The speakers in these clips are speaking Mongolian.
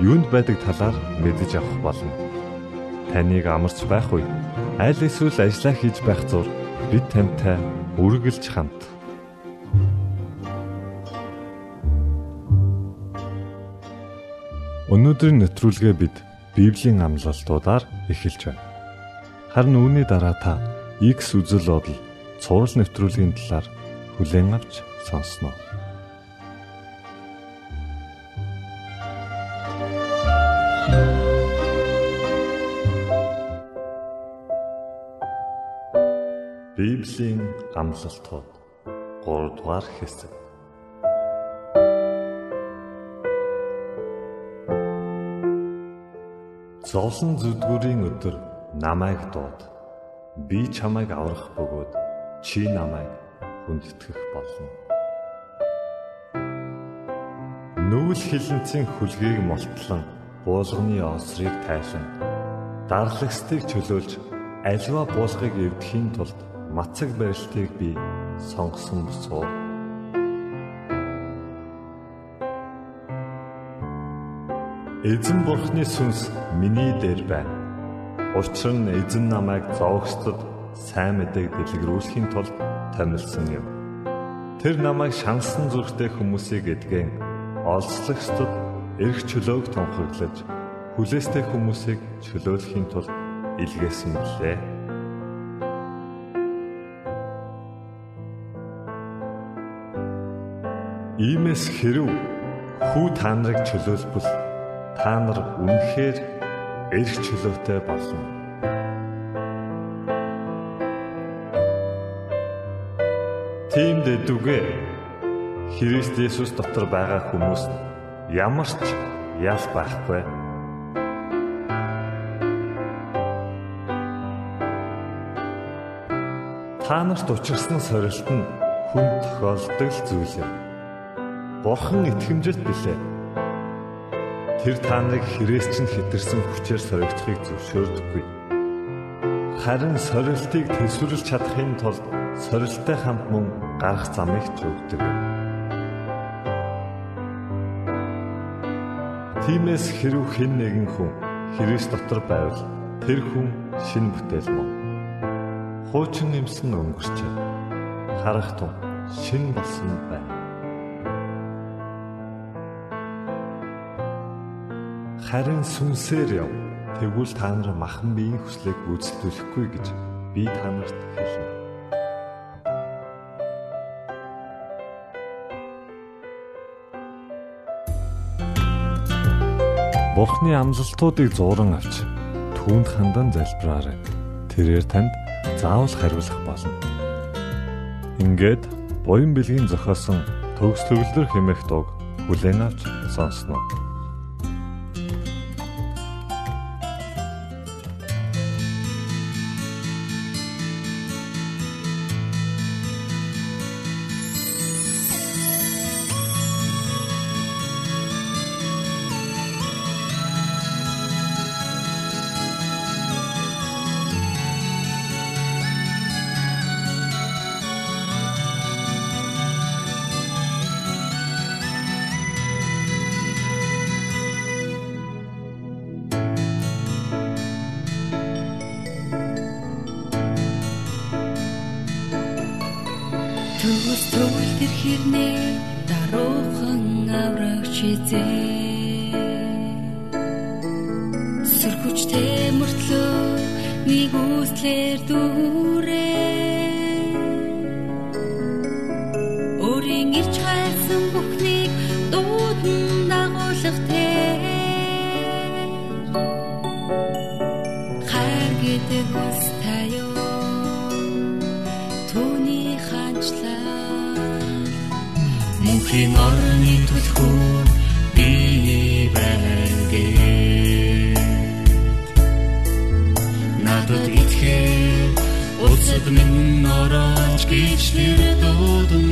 юунд байдаг талаар мэдэж авах болно. Таныг амарч байх үе аль эсвэл ажиллаа хийж байх зур бид тантай үргэлж хамт. Өнөөдрийн нэвтрүүлгээ бид Библийн амлалтуудаар эхэлж байна. Харин үүний дараа та X үзэл бодол цуврал нэвтрүүлгийн талаар хүлээн авч сонсноо. Библийн амлалтууд 3 дугаар хэсэг. Зовлон зүдгүүрийн өдөр намайг дууд. Би чамайг аврах бөгөөд чи намайг хүндэтгэх болно. Нүүл хилэнцэн хүлгийг молтлон буулганы осрыг тайлан дарлагстыг чөлөөлж альва буулгыг эвдэхийн тулд мацаг барилтыг би сонгосон босоо. Эзэн бурхны сүнс миний дээр байна. Учир нь эзэн намайг зовгчдод сайн мэдээг дэлгэрүүлэхийн тулд томилсон юм. Тэр намайг шансан зүрхтэй хүмүүсийг эдгэн олзлогчдод эрх чөлөөг тунхаглаж хүлээстэй хүмүүсийг чөлөөлөхийн тулд илгээсэн билээ. Иймээс хэрв хүү та нарыг чөлөөлбөл та нар үнэхээр эрх чөлөөтэй болно. Тийм дэдүгэ Христ Есүс дотор байгаа хүмүүс ямар ч ял байхгүй. Та нарт учирсан сорилт нь хүн тохиолдог зүйл юм. Бурхан итгэмжлэлт билээ. Тэр та нарыг хэрэгс чинь хитэрсэн хүчээр соригдохыг зөвшөөрдөггүй. Харин сорилтыг төсвөрлж чадахын тулд сорилттой хамт мөн гарах замыг ч өгдөг. Тиймээс хэрв хэн нэгэн хүн Христ дотор байвал тэр хүн шин бүтээл мөн. Хуучин юмсан өнгөрчээ. Харах тун шин болсон байна. Харин сүнсээр яв. Тэгвэл та нар махан биеийн хүслийг гүйцэтгүүлэхгүй гэж би та нарт хэлнэ. Бурхны амлалтуудыг зуран авч түүнд хандан залбираарай. Тэрээр танд заавал хариулах болно. Ингээд буян бэлгийн зохиосон төгс төгөлдөр хэмээх дуу хүлээн авч сонсноо. Сөргүчтэй мөртлөө нэг үслэр дүүрээ оранж гихшлэр дуудана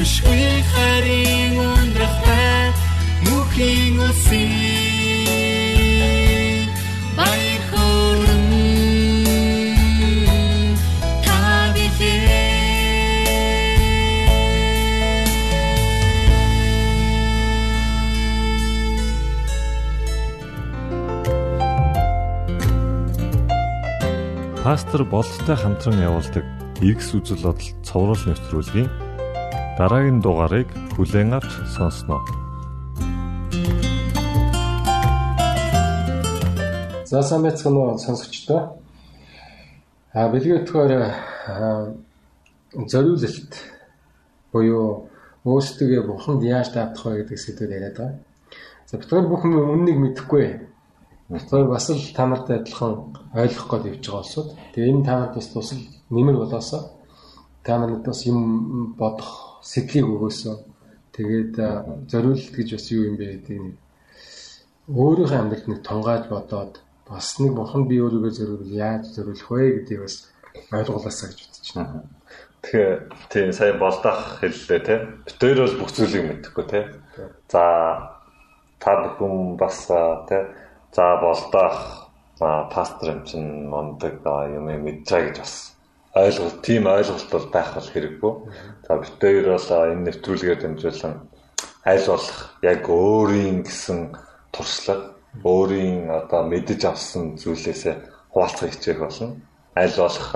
мөхшгүй харин ундрахтай мөхийн үсэг баяр билээ Пастор болттой хамтран явуулдаг Иргэс үзэл бодол цовруул нэвтрүүлгийн дараагийн дугаарыг хүлээн авч сонсноо. За сайн байцгаана уу сонсогчдоо. А а, зориулалт буюу өөрсдөө бурханд яаж даатах вэ гэдэг сэдвээр яриад байгаа. За битгаар бүхэн үннийг мэдэхгүй. Битгаар бас л та нартай адилхан ойлгох гээд явж байгаа улсууд. Тэгээ энэ та нарт бас тусал нэмэр болоосоо та нарт бас юм бодох сэтлийг өгөөсөө. Тэгээд а, зориулалт гэж бас юу юм бэ гэдэг нь өөрийнхөө амьдралд нэг тунгааж бодоод бас нэг бурхан би өөрийгөө зориул яаж зориулах вэ гэдгийг бас ойлгуулаасаа гэж бодож байна. Тэгэхээр тийм сая болдох хэллээ те. Битээр бол бүх зүйлийг мэдхгүй те. За та бүхэн бас те. За болдох пастор юм чинь мондөг а, юм байгаа гэж бас ойлголт тийм ойлголт бол байх бол хэрэггүй. За битээр бол энэ нэвтрүүлгээр дамжуулан аль болох яг өөрийн гэсэн туршлага өөрийн одоо мэдэж авсан зүйлээсээ хуваалцах хичээх болно. Аль болох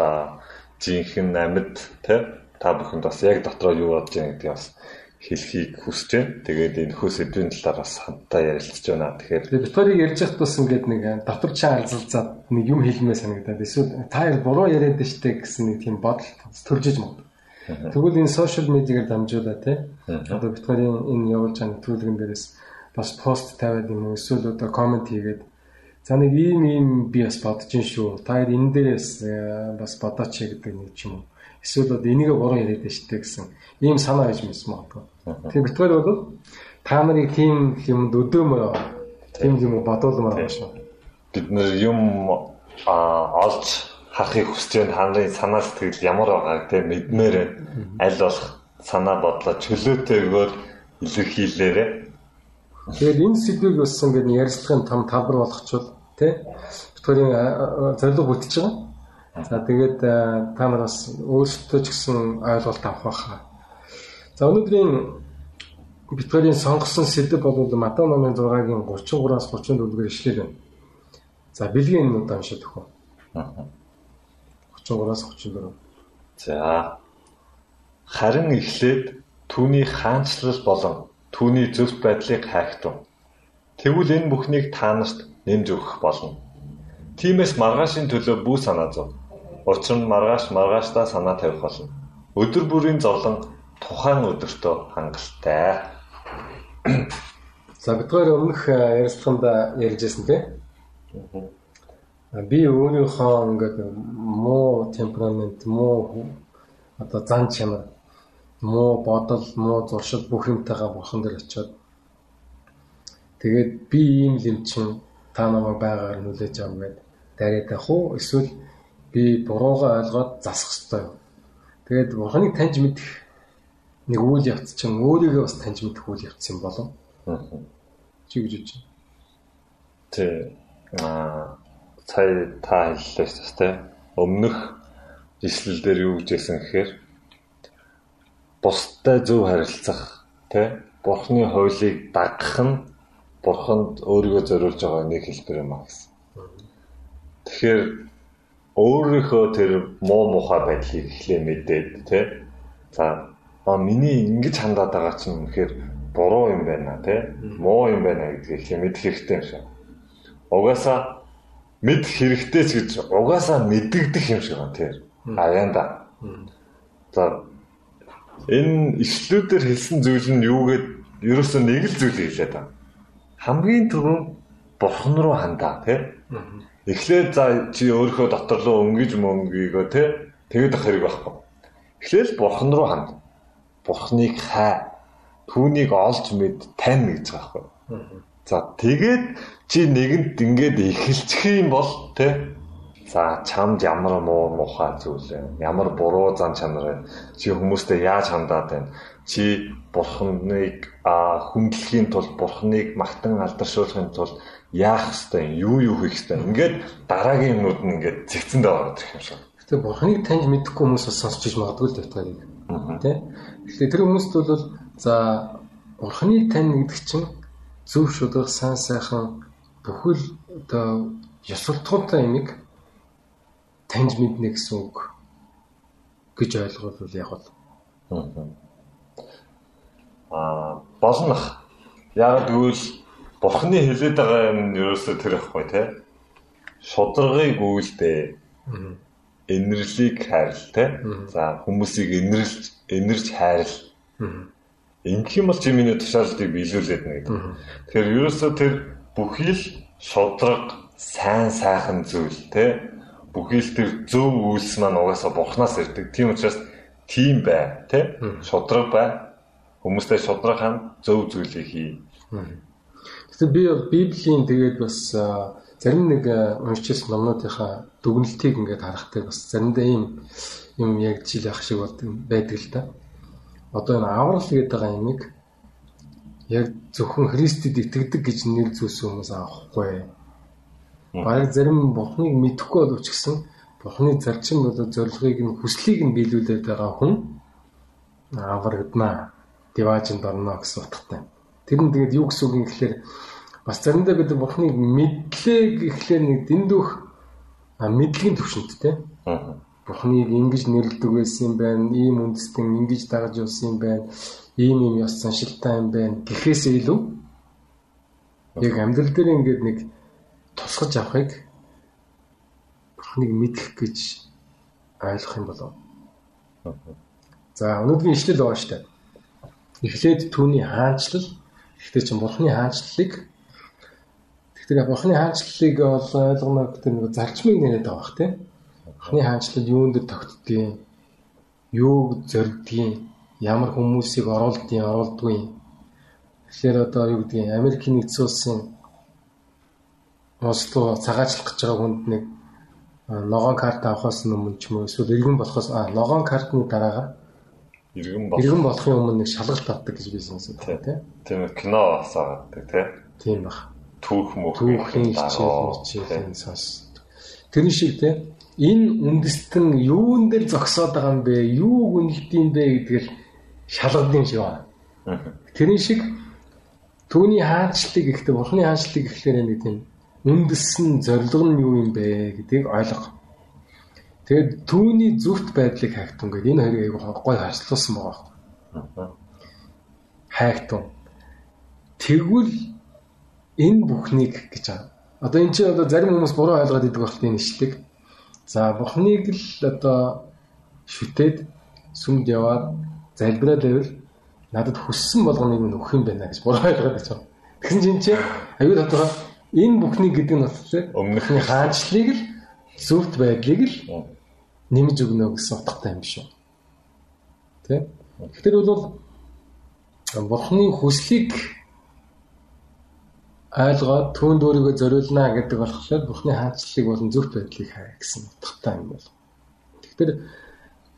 жинхэнэ амьд те та бүхэнд бас яг дотроо юу бодож байгаа гэдгийг бас хэлхийг хүсэж байна. Тэгээд энэ хөө сэдвийн талаар бас хамтдаа ярилцж байна. Тэгэхээр Тэгээ битүүрийг ярьж байхад бас ингээд нэг дотор чаа алзалцаад нэг юм хэлмээ санагдаад эсвэл та яа буруу яриад штэ гэсэн нэг тийм бодол төрж иж мод. Тэгвэл энэ сошиал медиагаар дамжуулаад те одоо битүүрийн энэ явуулж байгаа нэвтрүүлгэн дээрээс бас пост тавиад юм уу эсвэл одоо комент хийгээд за нэг ийм ийм би бас бодож ин шүү. Та яа энэ дээрээс э, бас бодооч гэдэг нэг ч юм уу. Эсвэл одоо энийг буруу яриад штэ гэсэн ийм санаа байж мэс магадгүй. Тэгээ битүүр бол та нарыг тийм юмд өдөмөр тийм юм бодуулмаар байна шүү. бид нэр юм а, олж харахыг хүсэж байна. Ханарын санаа сэтгэл ямар байгааг те мэдмээр аль болох санаа бодлоо чөлөөтэйгээр илэрхийлээрэ. Тэгээд энэ сэдвийг бас ингээд ярилцлагын том талбар болгочвол тий битүүрийн зорилго бүтэж байгаа. За тэгээд та нар бас өөрсдөө ч гэсэн ойлголт авах байхаа. За өнөөдрийн битүүрийн сонгосон сэдв бол Матай номын 6-гийн 33-аас 34-гээр ишлэл байна. За бэлгийн удаа уншаад өгөө. 33-аас 34. За харин эхлээд түүний хаанчлал болон түүний зөвхт байдлыг хайхтун. Тэгвэл энэ бүхнийг та нарт нэмж өгөх болно. Тиймээс маргаашийн төлөө бүү санаа зов. Учир нь маргааш маргаашдаа санаа тавих болно. Өдөр бүрийн зовлон тухайн өдөртөө хангалттай. За бидгээр өмнөх а, ярилцлаганд ярьжсэн тийм. Би өөрийнхөө ингээд муу темперамент, муу одоо зан чанар, муу бодол, муу зуршил бүх юмтайгаа бурхан дээр очиод Тэгээд би ийм л юм чинь та намайг байгаагаар нүлээж авах гээд дараад авах уу? Эсвэл би буруугаа ойлгоод засах юу? Тэгээд бурханыг таньж мэдэх нэг үйл явц чинь өөрийгөө бас таньж мэдэх үйл явц юм болов. Чи гэж байна. Тэ аа сая та хэллээ шүү дээ. Өмнөх ишлэл дээр юу гэж хэлсэн гэхээр бусдад зөв харилцах тэ бурхны хуулийг дагах нь бурханд өөрийгөө зориулж байгаа нэг хэлбэр юм аа гэсэн. Тэгэхээр өөрийнхөө тэр муу мухай байдлыг эхлээ мэдээд тэ за а миний ингэж хандаад байгаа чинь үнэхээр буруу юм байна тэ муу юм байна гэдгийг эхлээ мэдэх хэрэгтэй юм шиг. Угаасаа мэдэх хэрэгтэй ч гэж угаасаа мэддэгдэх юм шиг байна тэр. Аяанда. За энэ ишлүүдээр хэлсэн зүйл нь юу гэд ерөөсөө нэг л зүйл хэлээд байна. Хамгийн түрүүнд бурхан руу хандаа тий. Эхлээд за чи өөрийнхөө дотор руу өнгөж мөнгөйгөө тий. Тэгээд ах хэрэг байхгүй. Эхлээл бурхан руу ханд. Бурханыг хай. Түүнийг олж мэд тань гэж байгаа байхгүй. За тэгээд чи нэгэнт ингээд эхэлчих юм бол тий За чамд ямар муу мухай зүйл вэ? Ямар буруу зан чанар вэ? Чи хүмүүстэй яаж хандаад байна? Чи бурхныг хүндлэхийн тулд бурхныг магтан алдаршуулахын тулд яах ёстой юм? Юу юу хийх ёстой юм? Ингээд дараагийн юмнууд нь ингээд зэгцэндээ ороод ирэх юм шиг. Гэтэ бурхныг таньж мэдхгүй хүмүүс бас сонсч иж магадгүй л тавтайг. Тэ? Тэгэхээр тэр хүмүүст бол за бурхныг тань гэдэг чинь зөв шударга сайн сайхан бүхэл одоо ёс суртахуунтай юмыг таньж мэднэ гэсэн үг гэж ойлгол яг бол. Аа болнох. Яг гэвэл бурхны хэлээд байгаа юм ерөөсөө тэр ихгүй те. Шударгыг үйлдээ. Энэрлийг хайрл те. За хүмүүсийг энэрлж энэрж хайрл. Ингэх юм бол миний тушаалтыг биелүүлээд нэ. Тэгэхээр ерөөсөө тэр бүхий л шудраг сайн сайхан зүйл те бүхий л тэр зөв үйлс маань угаасаа бурхнаас ирдэг. Тийм учраас тийм бай, тэ? Шудраг бай. Хүмүүстэй шудраг хань зөв зүйлийг хий. Гэтэ би Библийн тэгээд бас зарим нэг уншижсэн номнуудынхаа дүгнэлтийг ингээд харахтай бас заримдаа ийм юм яг жил ах шиг байдаг л да. Одоо энэ аврал гэдэг байгаа юмыг яг зөвхөн Христэд итгэдэг гэж нэг зүйлс хүмүүс авахгүй Бараг зарим бурхныг мэдэхгүй боловч гэсэн бурхны зарчим болоо зорилгыг нь хүслийг нь биелүүлээд байгаа хүн аврагдана. Диважинд орно гэсэн утгатай. Тэр нь тэгээд юу гэсэн үг юм гэхээр бас заримдаа бид бурхныг мэдлээ гэхлээр нэг дэндүүх мэдлэгийн төвшөнттэй. Бурхныг ингэж нэрлдэг байсан юм байна. Ийм үндэстэн ингэж дагаж явсан юм байна. Ийм юм ёс заншилтай юм байна. Гэхээсээ илүү яг амьдрал дээр ингээд нэг тусгаж авахыг бурхныг мэдэх гэж ойлгох юм болов. За өнөөдрийн ишлэл байгаа дээ. Эхлээд түүний хаанчлал гэхдээ чинь бурхны хаанчлалыг тэгэхээр бурхны хаанчлалыг бол ойлгоно гэдэг нэг зарчмыг нэрэд байгаа бах тийм. Бурхны хаанчлал юунд дэр тогтдгийг, юуг зорддгийг, ямар хүмүүсийг оруулдгийг, оруулдгүй. Тэгэхээр одоо юу гэдгийг Америкийн нэгдсэн улсын Осло цагаачлах гэж байгаа хүнд нэг ногоон карт авахаас өмнө ч юм уу эсвэл иргэн болохоос ногоон картны дараагаар иргэн болох. Иргэн болохын өмнө нэг шалгалт авдаг гэж би сонссон тийм тийм кино асаадаг тийм тийм баг түүх мөх түүхийн хичээл сонс тэрний шиг тийм энэ үндэстэн юун дээр зогсоод байгаа юм бэ юу үнэлдэм бэ гэдгээр шалгадсан шиг байна тэрний шиг түүний хаанчлалыг ихтэй бурхны хаанчлалыг ихлээр нэг тийм үндэссэн зорилго нь юу юм бэ гэдгийг ойлго. Тэгээд түүний зүвт байдлыг хайхтун гэдэг энэ хоёрыг айгүй гой харьцуулсан байгаа. Хайхтун. Тэгвэл энэ бүхнийг гэж байгаа. Одоо эн чинь одоо зарим хүмүүс буруу ойлгоод идэг багт энэ ишлэг. За бухныг л одоо шүтээд сүмд яваад залбираад байвал надад хүссэн болгоныг нь өгөх юм байна гэж буруу ойлгоод байгаа. Тэгсэн чинь чи аюу тодорхой Энэ бүхний гэдэг нь болохоор өмнөхний хаанчлалыг л зөвхт байдлыг л нэмж өгнө гэсэн утгатай юм шүү. Тэ? Тэгэхээр бол бурхны хүслийг ойлгоод түүнд өөрийгөө зориулнаа гэдэг болохоор Бурхны хаанчлалыг болон зөвхт байдлыг хай гэсэн утгатай юм бол. Тэгэхээр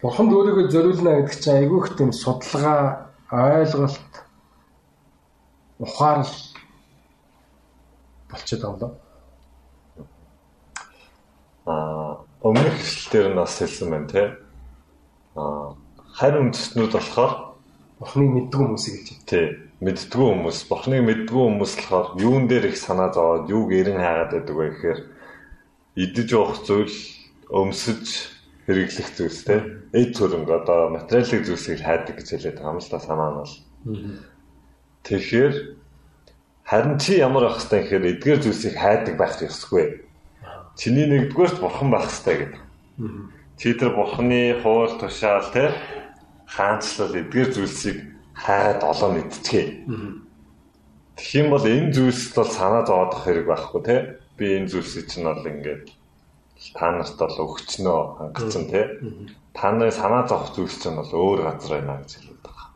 Бурханд өөрийгөө зориулнаа гэдэг чинь айгүй их тийм судалгаа, ойлголт, ухаарл болчиход даа. Аа өмнөх хэсэлтээр нь бас хэлсэн байна те. Аа харь үндэстнүүд болохоор Бурхныг мэддэг хүмүүсийг хэлж байна. тий мэддгүү хүмүүс, Бурхныг мэддгүү хүмүүс болохоор юун дээр их санаа зовоод юуг эрен хаагаад байдаг вэ гэхээр идэж уух зүйл, өмсөж хэрэглэх зүйлс те. Эд төрөнг одоо материалын зүйлсийг хайдаг гэж хэлээд байгаа юм л та санаа нь бол. Тэгэхээр харин чи ямар байх хэвтэй гэхээр эдгээр зүйлсийг хайдаг байх ёсгүй. Чиний нэгдүгээрт бурхан байх хэвтэй гэдэг. Чи тэр бурханы хууль тушаал те хаанчлал эдгээр зүйлсийг хайд олон мэдчихээ. Тэгэх юм бол энэ зүйлсд бол санаа зовоодох хэрэг байхгүй те. Би энэ зүйлсийг чинь бол ингээд та нарт бол өгчнөө хангацсан те. Та нарын санаа зовох зүйлс чинь бол өөр газар байна гэж хэлээд байгаа.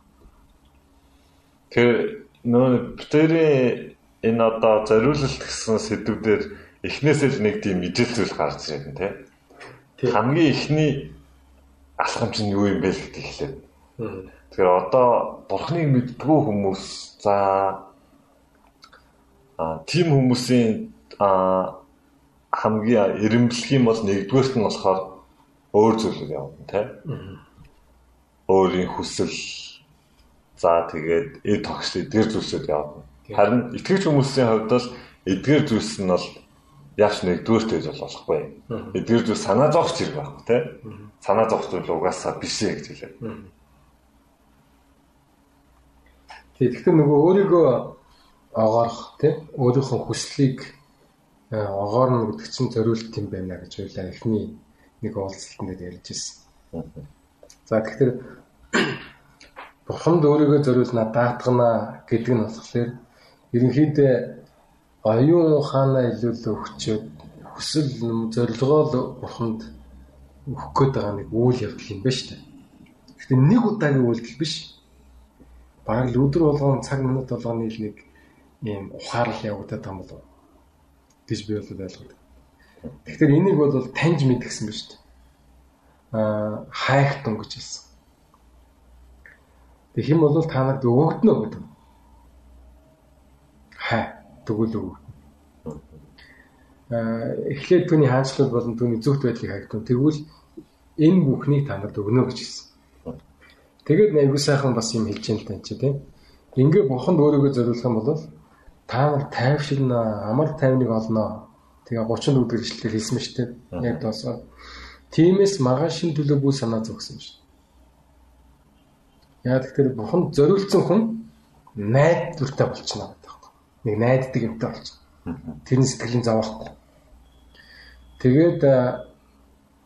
Тэр нөө битэрийн энэ одоо зориулалт гэсэн сэдвүүдээр эхнээсээ л нэг тийм ижил зүйл гарч ирсэн те. Хамгийн эхний алхам чинь юу юм бэ гэдэг хэлээд. Тэгэхээр одоо бурхныг мэддгүү хүмүүс за а тийм хүмүүсийн а хамгийн эренблэх юм бол нэгдүгээрт нь болохоор өөр зүйлүүд явна тий. Өөрийн хүсэл за тэгээд эд тогш эдгээр зүйлсүүд явна. Харин итгэж хүмүүсийн хувьд бол эдгээр зүйлс нь бол яаш нэгдүгээрт байж болохгүй. Эдгээр зүйл санаа зовх зэрэг байхгүй тий. Санаа зовх зүйл угаасаа биш ээ гэж хэлээ. Тэгэхээр нөгөө өөрийгөө огоорох тий өөрийнхөө хүслийг огоорно гэдэг чинь зориулт юм байна гэж ойлаа эхний нэг уулзалтанд ярьж ирсэн. За тэгэхээр Бурханд өөрийгөө зориулна даатгана гэдэг нь болохоор ерөнхийдөө оюун ухаанаа илүүл өгчөөд хүсэл зорилгоо л Бурханд өгөх гээд байгаа нэг үйл явдал юм байна шүү дээ. Гэхдээ нэг удаагийн үйлдэл биш бараг л өдөр болгон цаг минут болгоны л нэг ийм ухаарл явагдаад байгаа юм болов гэж би бол ойлгоод. Тэгэхээр энийг бол таньж мэдгсэн ба шүү дээ. Аа хайх тун гэж хэлсэн. Тэг хэм бол та нарт өгөгднө гэдэг. Хай тэгвэл өгөгднө. Аа эхлээд түүний хаанчлал болон түүний зөвхт байдлыг хайгдсан. Тэгвэл энэ бүхнийг та нарт өгнө гэж хэлсэн. Тэгээд айгуу сайхан бас юм хэлж юм тань чи тийм. Ингээ бурханд өөрийгөө зориулах юм бол та нар тайвширна, амар тайвныг олно. Тэгээ 34 дэх ишлэлээр хэлсэн мэт тийм. Яг доосоо. Тимээс маргаашийн төлөө бүх санаа зогсон шүү. Яг тэгэхээр бурханд зориулсан хүн найдвартай болчихно гэдэг байна. Нэг найддаг юмтай болчихно. Тэрний сэтгэлийн зовоохгүй. Тэгээд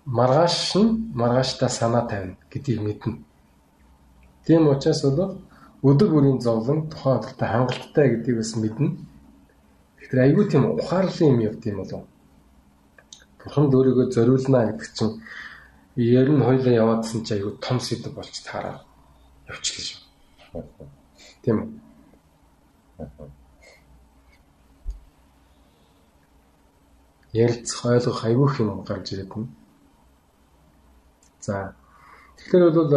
маргааш нь маргааштай санаа тавина гэдгийг мэднэ. Тийм учраас бол өдөр бүрийн зовлон тухайн өдөртөө хангалттай гэдгийг бас мэднэ. Тэгэхээр айгүй тийм ухаарлын юм явд юм болов. Бурханд өөрийгөө зориулна гэдэг чинь ер нь хоёлаа яваадсан чи айгүй том сэдв болч таараа явчихлаа шүү. Тийм үү? Ярилцах ойлгох айгүй юм гарч ирээд байна. За тэгэхээр бол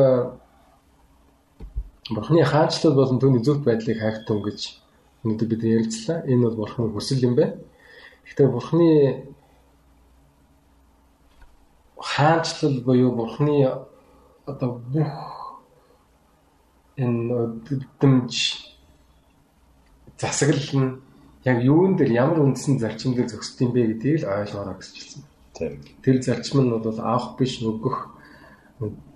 Бурхны хаанчлал болон түүний зөвхт байдлыг хайх тун гэж өнөөдөр бид ярилцлаа. Энэ бол Бурхны хүсэл юм байна. Гэхдээ Бурхны хаанчлал буюу Бурхны одоо бүх энэ өдөртөмж засаглал нь яг юун дээр ямар үндсэн зарчим дээр зөксд юм бэ гэдгийг ойлгоорой гэж хэлсэн. Тэр зарчим нь бол авах биш нөгөх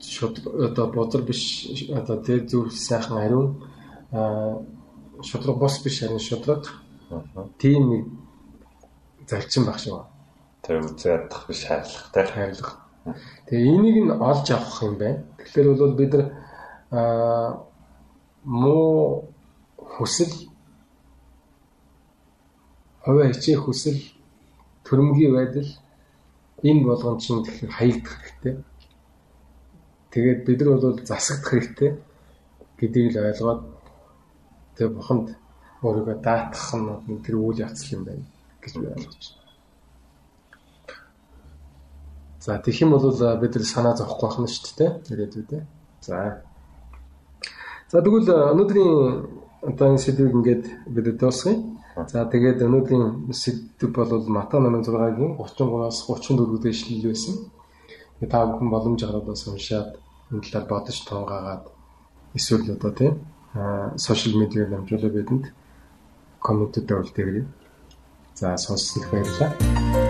шууд одоо бузар биш одоо тэр зөв сайхан ариун шудраг бос биш харин шудраг тийм нэг зарчим баг шүү. Тэр үзээ ядах биш хайрлах тий хайрлах. Тэгээ энийг нь олж авах юм байна. Тэгэхээр бол бид нар муу хүсэл хувиа хичээх хүсэл төрөмгийн байдал энэ болгон чинь тэгэхээр хаягдах. Тэгээд бид нар бол засагдах хэрэгтэй гэдгийг л ойлгоод тэг буханд өөрийгөө даатгах нь тэр үйл явц юм байна гэж би ойлгож байна. За тэгэх юм бол бид нар санаа зовхгүй байх нь шүү дээ. Ирээдүйдээ. За. За тэгвэл өнөөдрийн одоо энэ сэдвийг ингээд бид дуусгая. За тэгээд өнөөдрийн сэдв бол Матай номын 6-гийн 33-аас 34 дэх ишлэл байсан. Та бүхэн боломж гаргадаас уншаад энэ талаар бодож тунгаагаад эсвэл одоо тийм сошиал медиагаар дамжуулаад бидэнд комментэд өгөлтэй. За сонссонд баярлалаа.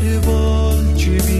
Her bal gibi